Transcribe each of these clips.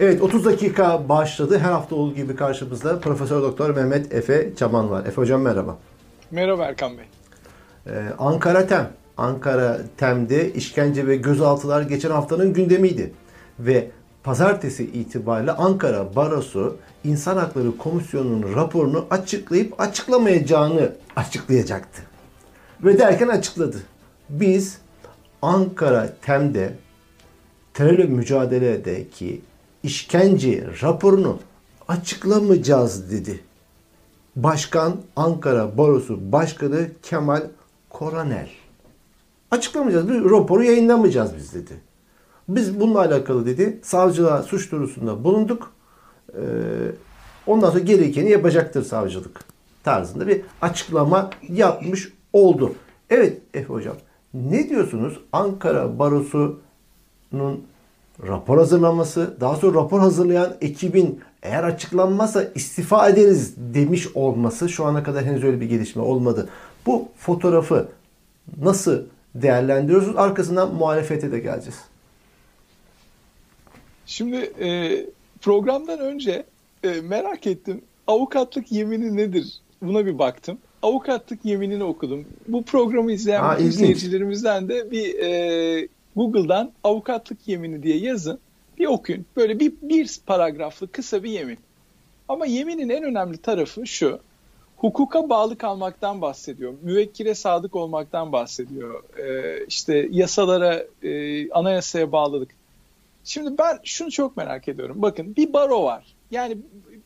Evet 30 dakika başladı. Her hafta olduğu gibi karşımızda Profesör Doktor Mehmet Efe Çaman var. Efe hocam merhaba. Merhaba Erkan Bey. Ee, Ankara Tem. Ankara Tem'de işkence ve gözaltılar geçen haftanın gündemiydi. Ve pazartesi itibariyle Ankara Barosu İnsan Hakları Komisyonu'nun raporunu açıklayıp açıklamayacağını açıklayacaktı. Ve derken açıkladı. Biz Ankara Tem'de terörle mücadeledeki işkence raporunu açıklamayacağız dedi. Başkan Ankara Barosu Başkanı Kemal Koranel. Açıklamayacağız. Bir raporu yayınlamayacağız biz dedi. Biz bununla alakalı dedi. Savcılığa suç duyurusunda bulunduk. Ee, ondan sonra gerekeni yapacaktır savcılık tarzında bir açıklama yapmış oldu. Evet Efe Hocam ne diyorsunuz Ankara Barosu'nun rapor hazırlaması, daha sonra rapor hazırlayan ekibin eğer açıklanmazsa istifa ederiz demiş olması şu ana kadar henüz öyle bir gelişme olmadı. Bu fotoğrafı nasıl değerlendiriyorsunuz? Arkasından muhalefete de geleceğiz. Şimdi e, programdan önce e, merak ettim. Avukatlık yemini nedir? Buna bir baktım. Avukatlık yeminini okudum. Bu programı izleyen Aa, seyircilerimizden de bir e, Google'dan avukatlık yemini diye yazın. Bir okuyun. Böyle bir, bir paragraflı kısa bir yemin. Ama yeminin en önemli tarafı şu. Hukuka bağlı kalmaktan bahsediyor. Müvekkile sadık olmaktan bahsediyor. E, işte yasalara, e, anayasaya bağlılık. Şimdi ben şunu çok merak ediyorum. Bakın bir baro var. Yani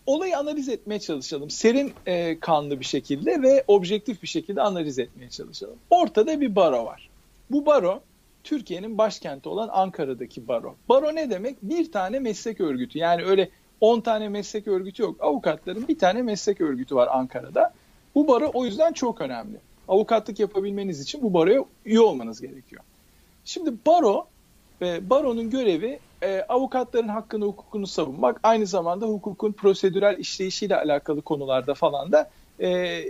olayı analiz etmeye çalışalım. Serin e, kanlı bir şekilde ve objektif bir şekilde analiz etmeye çalışalım. Ortada bir baro var. Bu baro Türkiye'nin başkenti olan Ankara'daki baro. Baro ne demek? Bir tane meslek örgütü. Yani öyle 10 tane meslek örgütü yok. Avukatların bir tane meslek örgütü var Ankara'da. Bu baro o yüzden çok önemli. Avukatlık yapabilmeniz için bu baroya üye olmanız gerekiyor. Şimdi baro ve baronun görevi e, avukatların hakkını hukukunu savunmak aynı zamanda hukukun prosedürel işleyişiyle alakalı konularda falan da e,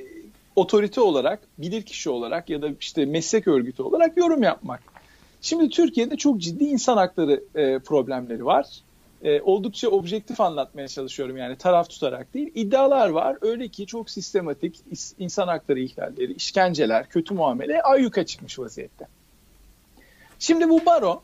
otorite olarak bilirkişi olarak ya da işte meslek örgütü olarak yorum yapmak. Şimdi Türkiye'de çok ciddi insan hakları e, problemleri var. E, oldukça objektif anlatmaya çalışıyorum yani taraf tutarak değil. İddialar var öyle ki çok sistematik insan hakları ihlalleri, işkenceler, kötü muamele ayyuka çıkmış vaziyette. Şimdi bu baro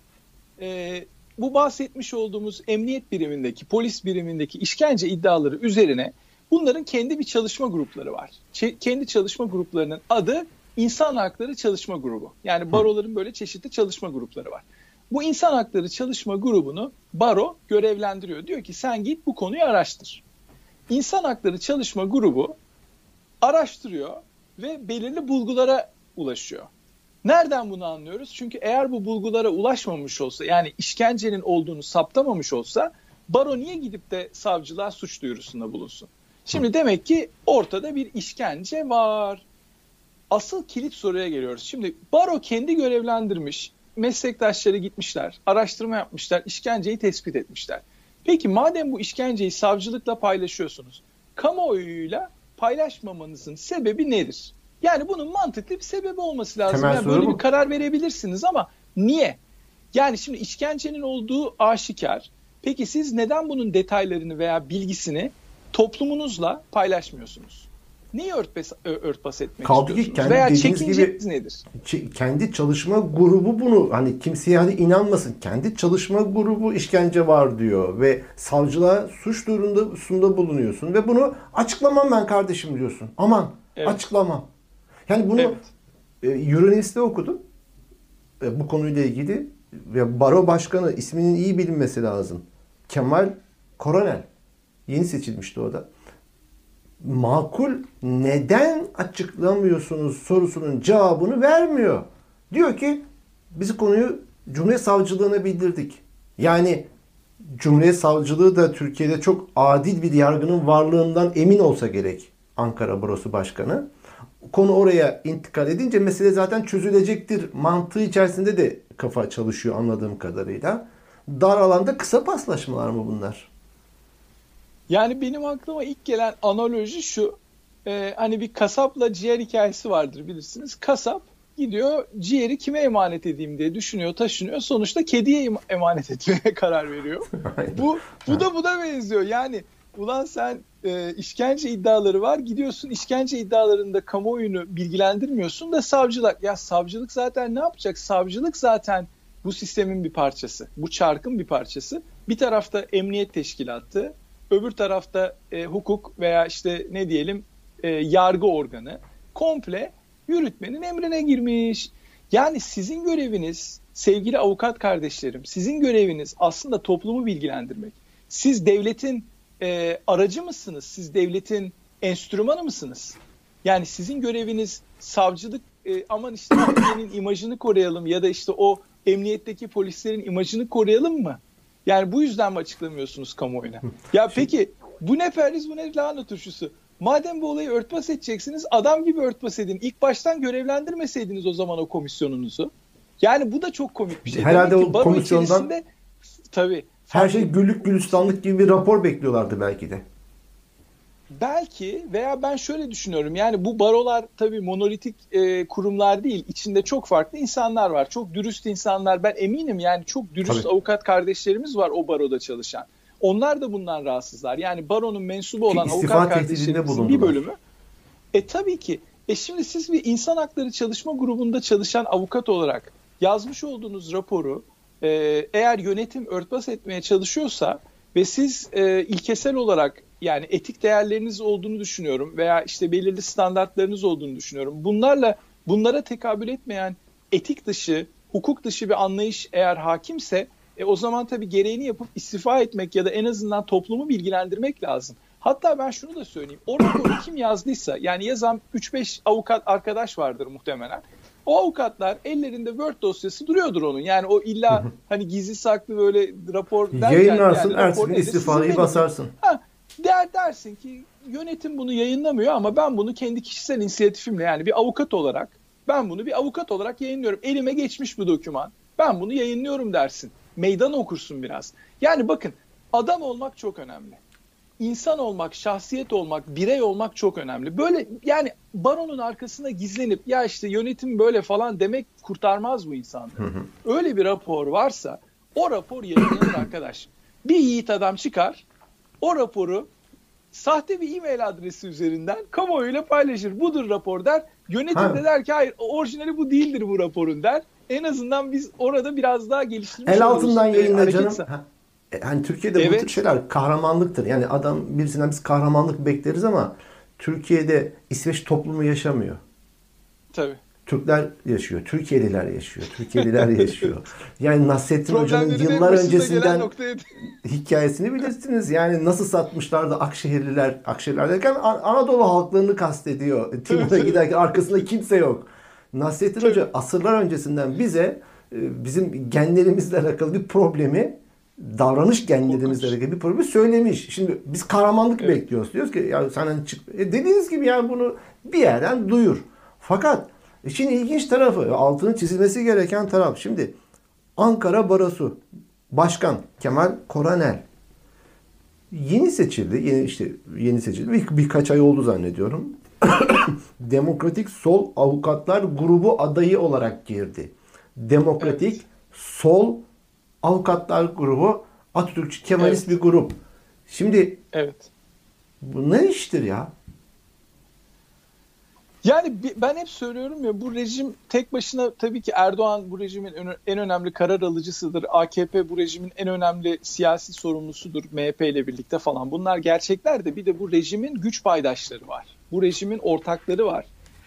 e, bu bahsetmiş olduğumuz emniyet birimindeki, polis birimindeki işkence iddiaları üzerine bunların kendi bir çalışma grupları var. Ç- kendi çalışma gruplarının adı İnsan Hakları Çalışma Grubu. Yani baroların böyle çeşitli çalışma grupları var. Bu İnsan Hakları Çalışma Grubu'nu baro görevlendiriyor. Diyor ki sen git bu konuyu araştır. İnsan Hakları Çalışma Grubu araştırıyor ve belirli bulgulara ulaşıyor. Nereden bunu anlıyoruz? Çünkü eğer bu bulgulara ulaşmamış olsa yani işkencenin olduğunu saptamamış olsa baro niye gidip de savcılığa suç duyurusunda bulunsun? Şimdi demek ki ortada bir işkence var. Asıl kilit soruya geliyoruz. Şimdi baro kendi görevlendirmiş, meslektaşları gitmişler, araştırma yapmışlar, işkenceyi tespit etmişler. Peki madem bu işkenceyi savcılıkla paylaşıyorsunuz, kamuoyuyla paylaşmamanızın sebebi nedir? Yani bunun mantıklı bir sebebi olması lazım. Temel yani böyle bu. bir karar verebilirsiniz ama niye? Yani şimdi işkencenin olduğu aşikar. Peki siz neden bunun detaylarını veya bilgisini toplumunuzla paylaşmıyorsunuz? Neyi örtbas, örtbas etmek Kaldı ki istiyorsunuz? kendi veya çekinceniz gibi- nedir? Kendi çalışma grubu bunu hani kimseye hadi inanmasın. Kendi çalışma grubu işkence var diyor ve savcılığa suç duyurusunda bulunuyorsun ve bunu açıklamam ben kardeşim diyorsun. Aman Evet. açıklamam. Yani bunu Evet. e, Euronews'te okudum. E, bu konuyla ilgili ve baro başkanı isminin iyi bilinmesi lazım. Kemal Koronel. Yeni seçilmişti o da. Makul neden açıklamıyorsunuz sorusunun cevabını vermiyor. Diyor ki biz konuyu Cumhuriyet Savcılığına bildirdik. Yani Cumhuriyet Savcılığı da Türkiye'de çok adil bir yargının varlığından emin olsa gerek Ankara Barosu Başkanı. Konu oraya intikal edince mesele zaten çözülecektir mantığı içerisinde de kafa çalışıyor anladığım kadarıyla. Dar alanda kısa paslaşmalar mı bunlar? Yani benim aklıma ilk gelen analoji şu. Ee, hani bir kasapla ciğer hikayesi vardır bilirsiniz. Kasap gidiyor ciğeri kime emanet edeyim diye düşünüyor, taşınıyor. Sonuçta kediye emanet etmeye karar veriyor. bu bu da bu da benziyor. Yani ulan sen e, işkence iddiaları var. Gidiyorsun işkence iddialarında kamuoyunu bilgilendirmiyorsun da savcılık. Ya savcılık zaten ne yapacak? Savcılık zaten bu sistemin bir parçası. Bu çarkın bir parçası. Bir tarafta emniyet teşkilatı, öbür tarafta e, hukuk veya işte ne diyelim e, yargı organı komple yürütmenin emrine girmiş. Yani sizin göreviniz sevgili avukat kardeşlerim, sizin göreviniz aslında toplumu bilgilendirmek. Siz devletin e, aracı mısınız? Siz devletin enstrümanı mısınız? Yani sizin göreviniz savcılık e, aman işte Türkiye'nin imajını koruyalım ya da işte o emniyetteki polislerin imajını koruyalım mı? Yani bu yüzden mi açıklamıyorsunuz kamuoyuna? Ya peki bu ne perhiz bu ne lahana turşusu? Madem bu olayı örtbas edeceksiniz adam gibi örtbas edin. İlk baştan görevlendirmeseydiniz o zaman o komisyonunuzu. Yani bu da çok komik bir şey. Herhalde o komisyondan tabii her şey güllük gülistanlık gibi bir rapor bekliyorlardı belki de. Belki veya ben şöyle düşünüyorum. Yani bu barolar tabii monolitik e, kurumlar değil. İçinde çok farklı insanlar var. Çok dürüst insanlar. Ben eminim yani çok dürüst tabii. avukat kardeşlerimiz var o baroda çalışan. Onlar da bundan rahatsızlar. Yani baronun mensubu olan ki avukat kardeşlerimizin bir bölümü. E tabii ki. E şimdi siz bir insan hakları çalışma grubunda çalışan avukat olarak yazmış olduğunuz raporu e, eğer yönetim örtbas etmeye çalışıyorsa ve siz e, ilkesel olarak yani etik değerleriniz olduğunu düşünüyorum veya işte belirli standartlarınız olduğunu düşünüyorum. Bunlarla bunlara tekabül etmeyen etik dışı, hukuk dışı bir anlayış eğer hakimse e, o zaman tabii gereğini yapıp istifa etmek ya da en azından toplumu bilgilendirmek lazım. Hatta ben şunu da söyleyeyim. O raporu kim yazdıysa yani yazan 3-5 avukat arkadaş vardır muhtemelen. O avukatlar ellerinde Word dosyası duruyordur onun. Yani o illa hani gizli saklı böyle rapor derken Yayınlarsın, yani, ertesi istifayı basarsın. Ha, der dersin ki yönetim bunu yayınlamıyor ama ben bunu kendi kişisel inisiyatifimle yani bir avukat olarak ben bunu bir avukat olarak yayınlıyorum. Elime geçmiş bu doküman. Ben bunu yayınlıyorum dersin. Meydan okursun biraz. Yani bakın adam olmak çok önemli insan olmak, şahsiyet olmak, birey olmak çok önemli. Böyle yani baronun arkasında gizlenip ya işte yönetim böyle falan demek kurtarmaz bu insanları. Öyle bir rapor varsa o rapor yayınlanır arkadaş. Bir yiğit adam çıkar, o raporu sahte bir e-mail adresi üzerinden kamuoyuyla paylaşır. Budur rapor der. Yönetim ha. de der ki hayır orijinali bu değildir bu raporun der. En azından biz orada biraz daha geliştirmiş El altından yayınla canım. Ha. Hani Türkiye'de evet. bu tür şeyler kahramanlıktır. Yani adam birisinden biz kahramanlık bekleriz ama Türkiye'de İsveç toplumu yaşamıyor. Tabii. Türkler yaşıyor, Türkiye'liler yaşıyor, Türkiye'liler yaşıyor. Yani Nasrettin Hoca'nın yıllar öncesinden hikayesini bilirsiniz. Yani nasıl satmışlardı Akşehirliler, Akşehirliler derken Anadolu halklarını kastediyor. Timur'a giderken arkasında kimse yok. Nasrettin Hoca asırlar öncesinden bize e, bizim genlerimizle alakalı bir problemi davranış genlerimizle ilgili bir problemi söylemiş. Şimdi biz kahramanlık evet. bekliyoruz. Diyoruz ki ya sen hani çık. E dediğiniz gibi yani bunu bir yerden duyur. Fakat işin ilginç tarafı, altını çizilmesi gereken taraf. Şimdi Ankara Barosu Başkan Kemal Koranel yeni seçildi. Yeni işte yeni seçildi. Bir, birkaç ay oldu zannediyorum. Demokratik Sol Avukatlar Grubu adayı olarak girdi. Demokratik evet. Sol Avukatlar grubu Atatürkçü Kemalist evet. bir grup. Şimdi evet. bu ne iştir ya? Yani ben hep söylüyorum ya bu rejim tek başına tabii ki Erdoğan bu rejimin en önemli karar alıcısıdır. AKP bu rejimin en önemli siyasi sorumlusudur MHP ile birlikte falan. Bunlar gerçekler de bir de bu rejimin güç paydaşları var. Bu rejimin ortakları var.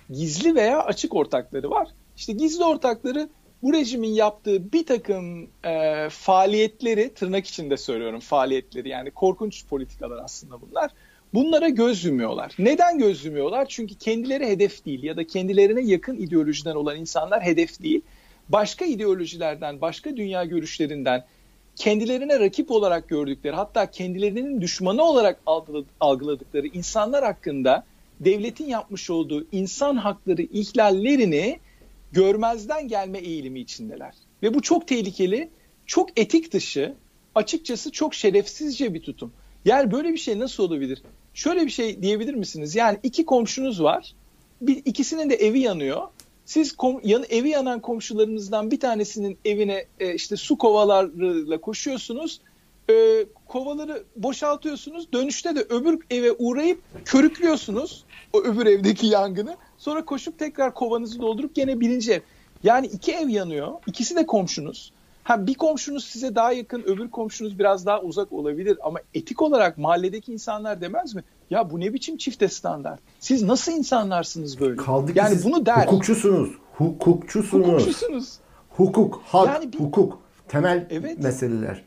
Gizli veya açık ortakları var. İşte gizli ortakları bu rejimin yaptığı bir takım e, faaliyetleri tırnak içinde söylüyorum faaliyetleri yani korkunç politikalar aslında bunlar. Bunlara göz yumuyorlar. Neden göz yumuyorlar? Çünkü kendileri hedef değil ya da kendilerine yakın ideolojiden olan insanlar hedef değil. Başka ideolojilerden, başka dünya görüşlerinden kendilerine rakip olarak gördükleri hatta kendilerinin düşmanı olarak algıladıkları insanlar hakkında devletin yapmış olduğu insan hakları ihlallerini görmezden gelme eğilimi içindeler. Ve bu çok tehlikeli, çok etik dışı, açıkçası çok şerefsizce bir tutum. Yani böyle bir şey nasıl olabilir? Şöyle bir şey diyebilir misiniz? Yani iki komşunuz var. Bir, ikisinin de evi yanıyor. Siz kom, yan, evi yanan komşularınızdan bir tanesinin evine e, işte su kovalarıyla koşuyorsunuz. E, kovaları boşaltıyorsunuz. Dönüşte de öbür eve uğrayıp körüklüyorsunuz o öbür evdeki yangını. Sonra koşup tekrar kovanızı doldurup gene birinci ev. Yani iki ev yanıyor. İkisi de komşunuz. Ha bir komşunuz size daha yakın, öbür komşunuz biraz daha uzak olabilir ama etik olarak mahalledeki insanlar demez mi? Ya bu ne biçim çifte standart? Siz nasıl insanlarsınız böyle? Kaldı yani siz bunu der. Hukukçusunuz. Hukukçusunuz. Hukukçusunuz. Hukuk, hak, Yani bir- hukuk temel Evet. meseleler.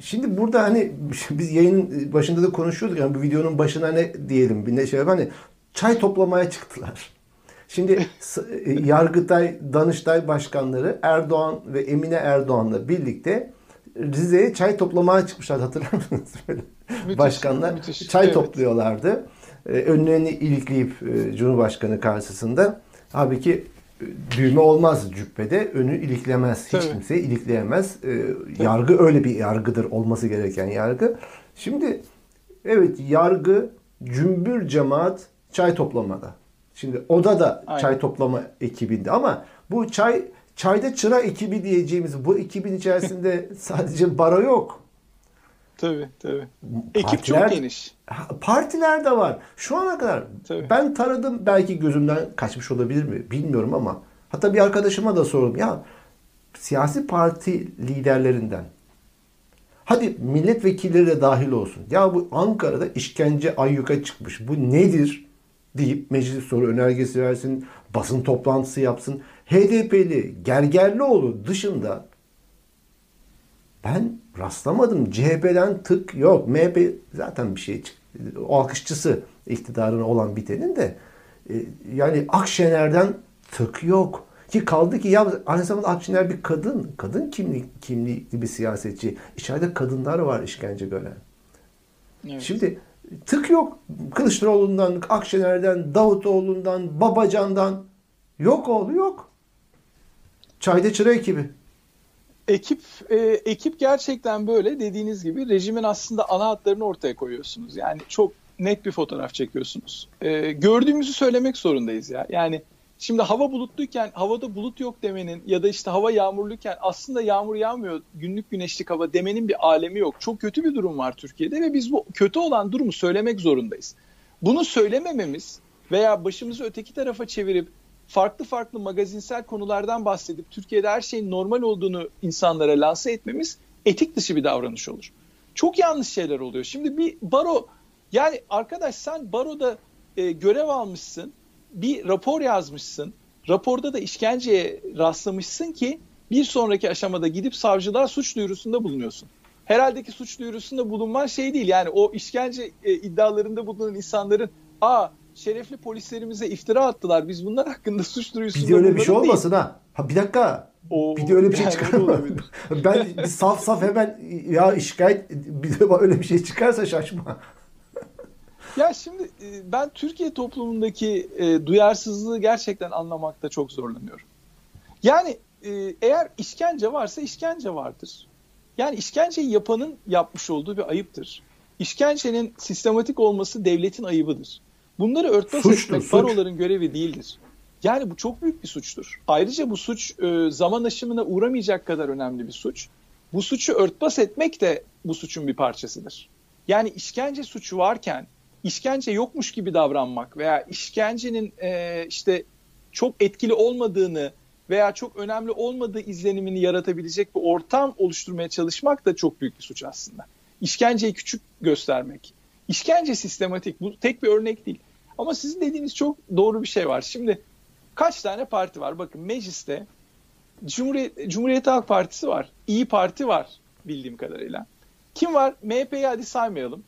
Şimdi burada hani biz yayın başında da konuşuyorduk yani bu videonun başına ne diyelim bir ne şey hani çay toplamaya çıktılar. Şimdi e, Yargıtay, Danıştay başkanları Erdoğan ve Emine Erdoğan'la birlikte Rize'ye çay toplamaya çıkmışlar hatırlar mısınız? Böyle Müthiş, Başkanlar müthiş. çay Evet. topluyorlardı. Ee, önlerini ilikleyip e, Cumhurbaşkanı karşısında halbuki e, düğme olmaz cübbede, önü iliklemez. Hiç Tabii. kimse ilikleyemez. Ee, yargı öyle bir yargıdır olması gereken yargı. Şimdi evet yargı cümbür cemaat çay toplamada. Şimdi oda da Aynen. çay toplama ekibinde ama bu çay çayda çıra ekibi diyeceğimiz bu ekibin içerisinde sadece baro yok. Tabii tabii. Ekip Partiler- çok geniş. Partiler de var. Şu ana kadar Tabii. ben taradım belki gözümden kaçmış olabilir mi bilmiyorum ama hatta bir arkadaşıma da sordum ya siyasi parti liderlerinden hadi milletvekilleri de dahil olsun. Ya bu Ankara'da işkence ayyuka çıkmış. Bu nedir? Deyip meclis soru önergesi versin, basın toplantısı yapsın. HDP'li Gergerlioğlu dışında ben rastlamadım. CHP'den tık yok. MHP zaten bir şey o alkışçısı iktidarına olan bitenin de e, yani Akşener'den tık yok. Ki kaldı ki ya aynı zamanda Akşener bir kadın. Kadın kimlik, kimlikli bir siyasetçi. İçeride kadınlar var işkence gören. Evet. Şimdi tık yok. Kılıçdaroğlu'ndan, Akşener'den, Davutoğlu'ndan, Babacan'dan yok oğlu yok. Çayda çıra ekibi. Ekip e, ekip gerçekten böyle dediğiniz gibi rejimin aslında ana hatlarını ortaya koyuyorsunuz. Yani çok net bir fotoğraf çekiyorsunuz. E, gördüğümüzü söylemek zorundayız ya. Yani şimdi hava bulutluyken havada bulut yok demenin ya da işte hava yağmurluyken aslında yağmur yağmıyor günlük güneşlik hava demenin bir alemi yok. Çok kötü bir durum var Türkiye'de ve biz bu kötü olan durumu söylemek zorundayız. Bunu söylemememiz veya başımızı öteki tarafa çevirip farklı farklı magazinsel konulardan bahsedip Türkiye'de her şeyin normal olduğunu insanlara lanse etmemiz etik dışı bir davranış olur. Çok yanlış şeyler oluyor. Şimdi bir baro yani arkadaş sen baroda e, görev almışsın, bir rapor yazmışsın. Raporda da işkenceye rastlamışsın ki bir sonraki aşamada gidip savcılığa suç duyurusunda bulunuyorsun. Herhalde ki suç duyurusunda bulunman şey değil. Yani o işkence e, iddialarında bulunan insanların aa şerefli polislerimize iftira attılar. Biz bunlar hakkında suç duyurusunda Bir de öyle bir şey bulunalım değil. olmasın ha. Ha bir dakika. O- bir de öyle bir şey yani çıkar mı? ben saf saf hemen ya şikayet bir de öyle bir şey çıkarsa şaşma. Ya şimdi e, ben Türkiye toplumundaki e, duyarsızlığı gerçekten anlamakta çok zorlanıyorum. Yani e, eğer işkence varsa işkence vardır. Yani işkenceyi yapanın yapmış olduğu bir ayıptır. İşkencenin sistematik olması devletin ayıbıdır. Bunları örtbas Suçtur, etmek suç. baroların görevi değildir. Yani bu çok büyük bir suçtur. Ayrıca bu suç e, zaman aşımına uğramayacak kadar önemli bir suç. Bu suçu örtbas etmek de bu suçun bir parçasıdır. Yani işkence suçu varken işkence yokmuş gibi davranmak veya işkencenin e, işte çok etkili olmadığını veya çok önemli olmadığı izlenimini yaratabilecek bir ortam oluşturmaya çalışmak da çok büyük bir suç aslında. İşkenceyi küçük göstermek. İşkence sistematik. Bu tek bir örnek değil. Ama sizin dediğiniz çok doğru bir şey var. Şimdi kaç tane parti var? Bakın mecliste Cumhuriyet, Cumhuriyet Halk Partisi var. İyi Parti var bildiğim kadarıyla. Kim var? MHP'yi hadi saymayalım.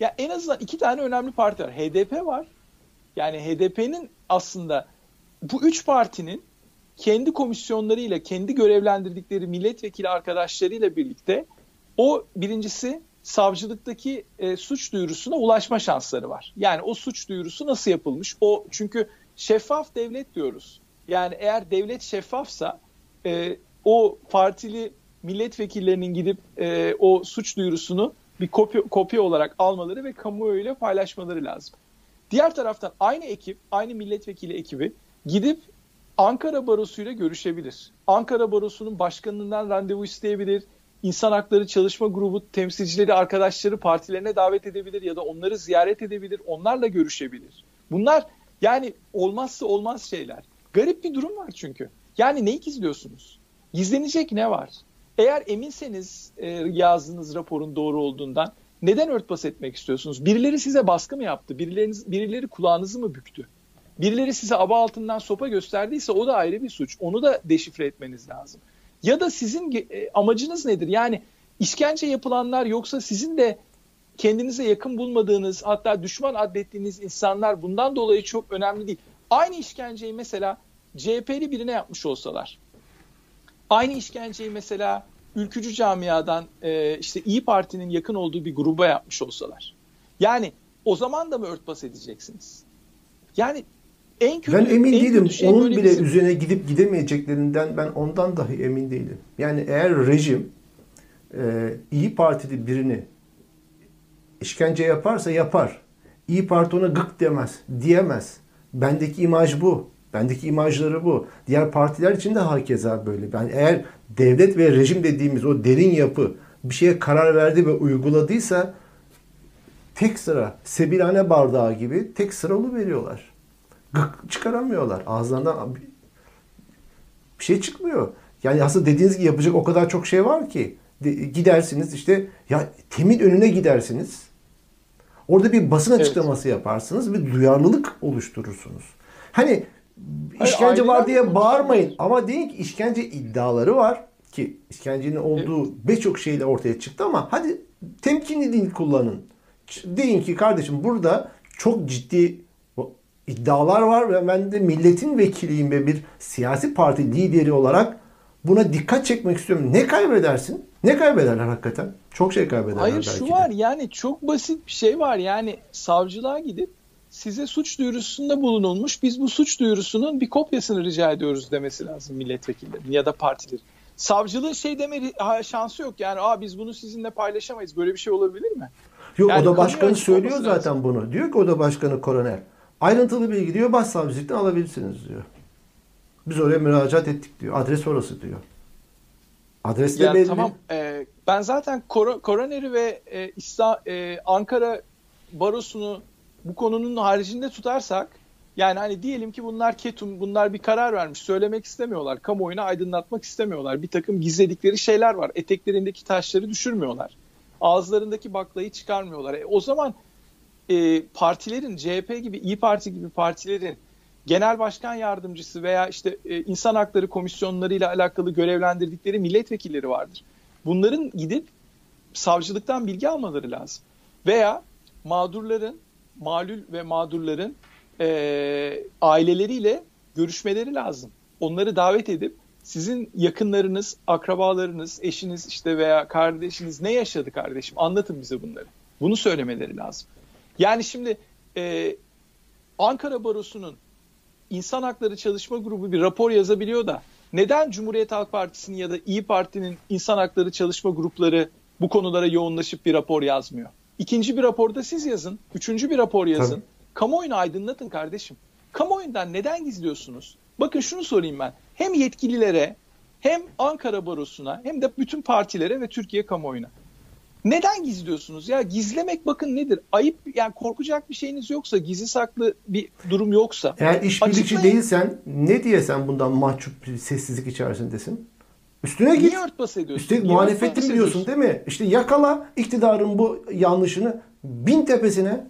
Ya en azından iki tane önemli parti var. HDP var. Yani HDP'nin aslında bu üç partinin kendi komisyonlarıyla, kendi görevlendirdikleri milletvekili arkadaşlarıyla birlikte o birincisi savcılıktaki e, suç duyurusuna ulaşma şansları var. Yani o suç duyurusu nasıl yapılmış? O çünkü şeffaf devlet diyoruz. Yani eğer devlet şeffafsa e, o partili milletvekillerinin gidip e, o suç duyurusunu bir kopya, kopya olarak almaları ve kamuoyuyla paylaşmaları lazım. Diğer taraftan aynı ekip, aynı milletvekili ekibi gidip Ankara Barosu'yla görüşebilir. Ankara Barosu'nun başkanından randevu isteyebilir. İnsan Hakları Çalışma Grubu temsilcileri, arkadaşları partilerine davet edebilir ya da onları ziyaret edebilir, onlarla görüşebilir. Bunlar yani olmazsa olmaz şeyler. Garip bir durum var çünkü. Yani neyi gizliyorsunuz? Gizlenecek ne var? Eğer eminseniz e, yazdığınız raporun doğru olduğundan neden örtbas etmek istiyorsunuz? Birileri size baskı mı yaptı? Birileriniz, birileri kulağınızı mı büktü? Birileri size aba altından sopa gösterdiyse o da ayrı bir suç. Onu da deşifre etmeniz lazım. Ya da sizin e, amacınız nedir? Yani işkence yapılanlar yoksa sizin de kendinize yakın bulmadığınız hatta düşman adettiğiniz insanlar bundan dolayı çok önemli değil. Aynı işkenceyi mesela CHP'li birine yapmış olsalar, aynı işkenceyi mesela ülkücü camiadan e, işte İyi Parti'nin yakın olduğu bir gruba yapmış olsalar, yani o zaman da mı örtbas edeceksiniz? Yani en kötü, ben emin en değilim. Şey Onun bile bizim... üzerine gidip gidemeyeceklerinden ben ondan dahi emin değilim. Yani eğer rejim e, İyi Partili birini işkence yaparsa yapar. İyi Parti ona gık demez, diyemez. Bendeki imaj bu. Bendeki imajları bu. Diğer partiler için de hakeza böyle. Ben eğer devlet ve rejim dediğimiz o derin yapı bir şeye karar verdi ve uyguladıysa tek sıra sebilhane bardağı gibi tek sıralı veriyorlar. Gık çıkaramıyorlar. Ağızlarından bir şey çıkmıyor. Yani aslında dediğiniz gibi yapacak o kadar çok şey var ki. gidersiniz işte ya temin önüne gidersiniz. Orada bir basın açıklaması evet. yaparsınız. Bir duyarlılık oluşturursunuz. Hani işkence var diye bağırmayın. Ama deyin ki işkence iddiaları var ki işkencenin olduğu evet. birçok şeyle ortaya çıktı ama hadi temkinli dil kullanın. Deyin ki kardeşim burada çok ciddi iddialar var ve ben de milletin vekiliyim ve bir siyasi parti lideri olarak buna dikkat çekmek istiyorum. Ne kaybedersin? Ne kaybederler hakikaten? Çok şey kaybederler Hayır belki şu var yani çok basit bir şey var. Yani savcılığa gidip size suç duyurusunda bulunulmuş. Biz bu suç duyurusunun bir kopyasını rica ediyoruz demesi lazım milletvekillerinin ya da partilerin. Savcılığın şey deme şansı yok. Yani Aa, biz bunu sizinle paylaşamayız. Böyle bir şey olabilir mi? Yok yani oda başkanı söylüyor zaten lazım. bunu. Diyor ki oda başkanı koroner. Ayrıntılı bilgi diyor başsavcılıktan alabilirsiniz diyor. Biz oraya müracaat ettik diyor. Adres orası diyor. Adres de belli. Tamam. E, ben zaten kor koroneri ve e, İsta, e, Ankara barosunu bu konunun haricinde tutarsak yani hani diyelim ki bunlar ketum, bunlar bir karar vermiş, söylemek istemiyorlar, kamuoyuna aydınlatmak istemiyorlar. Bir takım gizledikleri şeyler var. Eteklerindeki taşları düşürmüyorlar. Ağızlarındaki baklayı çıkarmıyorlar. E, o zaman e, partilerin, CHP gibi, İyi Parti gibi partilerin genel başkan yardımcısı veya işte e, insan hakları komisyonlarıyla alakalı görevlendirdikleri milletvekilleri vardır. Bunların gidip savcılıktan bilgi almaları lazım. Veya mağdurların, malul ve mağdurların e, aileleriyle görüşmeleri lazım. Onları davet edip sizin yakınlarınız, akrabalarınız, eşiniz işte veya kardeşiniz ne yaşadı kardeşim anlatın bize bunları. Bunu söylemeleri lazım. Yani şimdi e, Ankara Barosu'nun İnsan Hakları Çalışma Grubu bir rapor yazabiliyor da neden Cumhuriyet Halk Partisi'nin ya da İyi Parti'nin İnsan Hakları Çalışma Grupları bu konulara yoğunlaşıp bir rapor yazmıyor? İkinci bir raporda siz yazın. Üçüncü bir rapor yazın. Tabii. Kamuoyunu aydınlatın kardeşim. Kamuoyundan neden gizliyorsunuz? Bakın şunu sorayım ben. Hem yetkililere hem Ankara Barosu'na hem de bütün partilere ve Türkiye kamuoyuna. Neden gizliyorsunuz? Ya gizlemek bakın nedir? Ayıp yani korkacak bir şeyiniz yoksa, gizli saklı bir durum yoksa. Eğer işbirlikçi değilsen ne diye sen bundan mahcup bir sessizlik içerisindesin? Üstüne git. Niye örtbas ediyorsun? Üstelik muhalefetin biliyorsun değil mi? İşte yakala iktidarın bu yanlışını bin tepesine.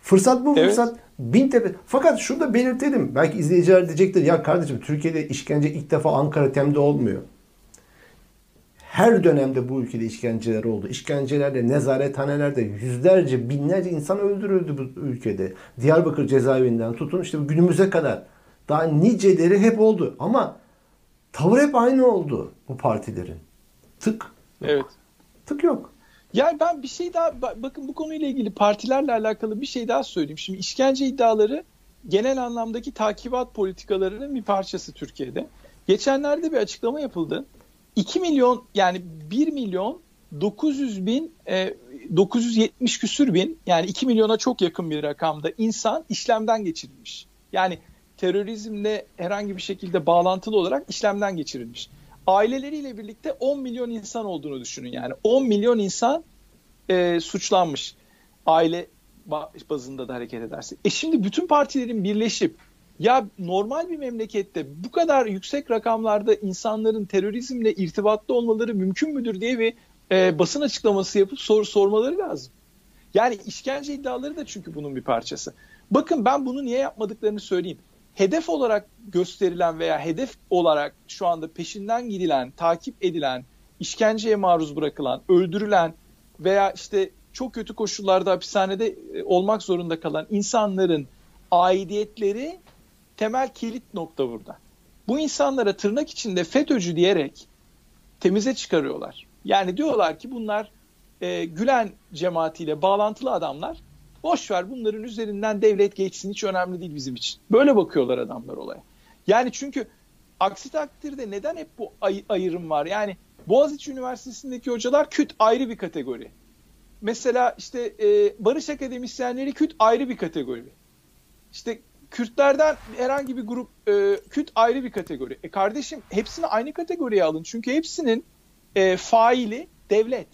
Fırsat bu evet. fırsat. Bin tepe. Fakat şunu da belirtelim. Belki izleyiciler diyecektir ya kardeşim Türkiye'de işkence ilk defa Ankara Tem'de olmuyor her dönemde bu ülkede işkenceler oldu. İşkencelerle, nezarethanelerde yüzlerce, binlerce insan öldürüldü bu ülkede. Diyarbakır cezaevinden tutun işte günümüze kadar. Daha niceleri hep oldu. Ama tavır hep aynı oldu bu partilerin. Tık. Yok. Evet. Tık yok. Yani ben bir şey daha bakın bu konuyla ilgili partilerle alakalı bir şey daha söyleyeyim. Şimdi işkence iddiaları genel anlamdaki takibat politikalarının bir parçası Türkiye'de. Geçenlerde bir açıklama yapıldı. 2 milyon yani 1 milyon 900 bin e, 970 küsür bin yani 2 milyona çok yakın bir rakamda insan işlemden geçirilmiş. Yani terörizmle herhangi bir şekilde bağlantılı olarak işlemden geçirilmiş. Aileleriyle birlikte 10 milyon insan olduğunu düşünün yani. 10 milyon insan e, suçlanmış. Aile bazında da hareket ederse. E şimdi bütün partilerin birleşip ya normal bir memlekette bu kadar yüksek rakamlarda insanların terörizmle irtibatlı olmaları mümkün müdür diye bir e, basın açıklaması yapıp soru sormaları lazım. Yani işkence iddiaları da çünkü bunun bir parçası. Bakın ben bunu niye yapmadıklarını söyleyeyim. Hedef olarak gösterilen veya hedef olarak şu anda peşinden gidilen, takip edilen, işkenceye maruz bırakılan, öldürülen veya işte çok kötü koşullarda hapishanede e, olmak zorunda kalan insanların aidiyetleri temel kilit nokta burada. Bu insanlara tırnak içinde FETÖ'cü diyerek temize çıkarıyorlar. Yani diyorlar ki bunlar e, Gülen cemaatiyle bağlantılı adamlar. Boş ver bunların üzerinden devlet geçsin hiç önemli değil bizim için. Böyle bakıyorlar adamlar olaya. Yani çünkü aksi takdirde neden hep bu ay- ayrım var? Yani Boğaziçi Üniversitesi'ndeki hocalar küt ayrı bir kategori. Mesela işte e, barış akademisyenleri Kürt ayrı bir kategori. İşte Kürtlerden herhangi bir grup e, Kürt ayrı bir kategori. E kardeşim hepsini aynı kategoriye alın. Çünkü hepsinin e, faili devlet.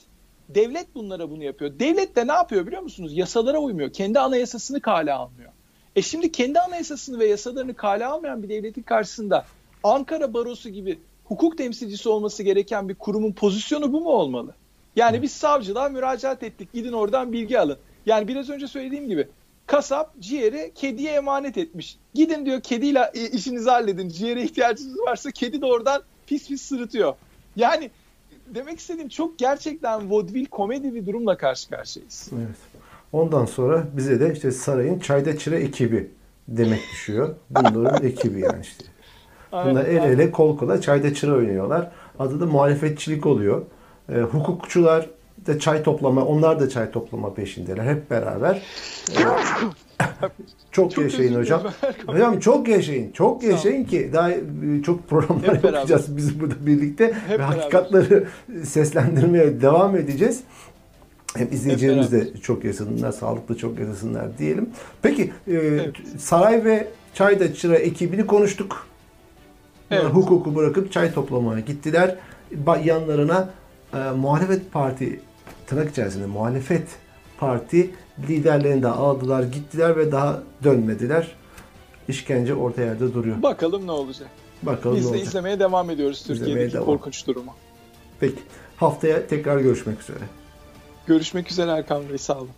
Devlet bunlara bunu yapıyor. Devlet de ne yapıyor biliyor musunuz? Yasalara uymuyor. Kendi anayasasını kale almıyor. E şimdi kendi anayasasını ve yasalarını kale almayan bir devletin karşısında Ankara Barosu gibi hukuk temsilcisi olması gereken bir kurumun pozisyonu bu mu olmalı? Yani biz savcılığa müracaat ettik. Gidin oradan bilgi alın. Yani biraz önce söylediğim gibi kasap ciğeri kediye emanet etmiş. Gidin diyor kediyle işinizi halledin. Ciğere ihtiyacınız varsa kedi de oradan pis pis sırıtıyor. Yani demek istediğim çok gerçekten vaudeville komedi bir durumla karşı karşıyayız. Evet. Ondan sonra bize de işte sarayın çayda çıra ekibi demek düşüyor. Bunların ekibi yani işte. Bunlar el ele kol kola çayda çıra oynuyorlar. Adı da muhalefetçilik oluyor. E, hukukçular da çay toplama, onlar da çay toplama peşindeler hep beraber. E, çok, çok yaşayın hocam. Hocam çok yaşayın. Çok yaşayın ki daha e, çok programlar hep yapacağız beraber. biz burada birlikte hep ve beraber. hakikatları seslendirmeye devam edeceğiz. Hem izleyicilerimiz de çok yaşasınlar, sağlıklı çok yaşasınlar diyelim. Peki e, evet. Saray ve Çayda Çıra ekibini konuştuk. Evet. Hukuku bırakıp çay toplamaya gittiler. Yanlarına e, muhalefet parti tırnak içerisinde muhalefet parti liderlerini de aldılar gittiler ve daha dönmediler. İşkence orta yerde duruyor. Bakalım ne olacak. Bakalım Biz de olacak. izlemeye devam ediyoruz Türkiye'deki devam. korkunç durumu. Peki. Haftaya tekrar görüşmek üzere. Görüşmek üzere Erkan Bey. Sağ olun.